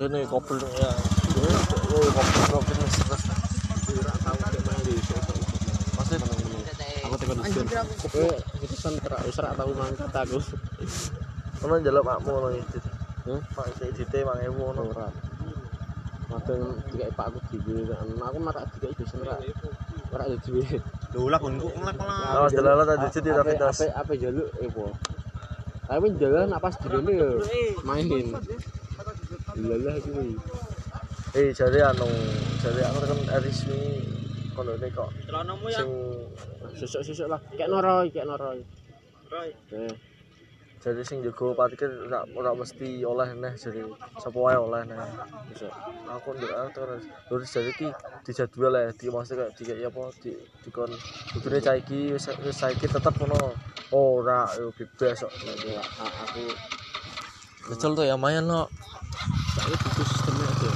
Ini kopi ya. Oh, kopi kopi ini stres. Pasti Aku tekan diskon. Kowe urusan terak wis ora tau mangkat aku. ono njaluk makmu ngono iki. Hah? Pak iki dite 1000 ngono. Ora. Madeng dikai Pak aku dhewe. Aku marak dikai dosen ora. Ora ada duwe. Lho lah gonku ngelek lah. Awas delala tadi jadi Ape rapitas. ape ape jaluk epo. Tapi jalan apa sedene yo mainin. Lalah kuwi. Eh jare anu, jare aku kan Arismi kono ne kok Celanamu sing Sesuk-sesuk lah. Kayak noro, kayak noro. Eh, jadi sing jago parkir ora ora mesti oleh neh jadi sapa wae oleh neh. besok. Aku ndak aku terus terus jadi ki dijadwal ya di maksudnya kayak di apa di dikon kudune cah iki wis wis saiki tetep ngono. Ora yo bebas kok. Aku Betul tuh ya mayan lo. saya butuh sistemnya aja.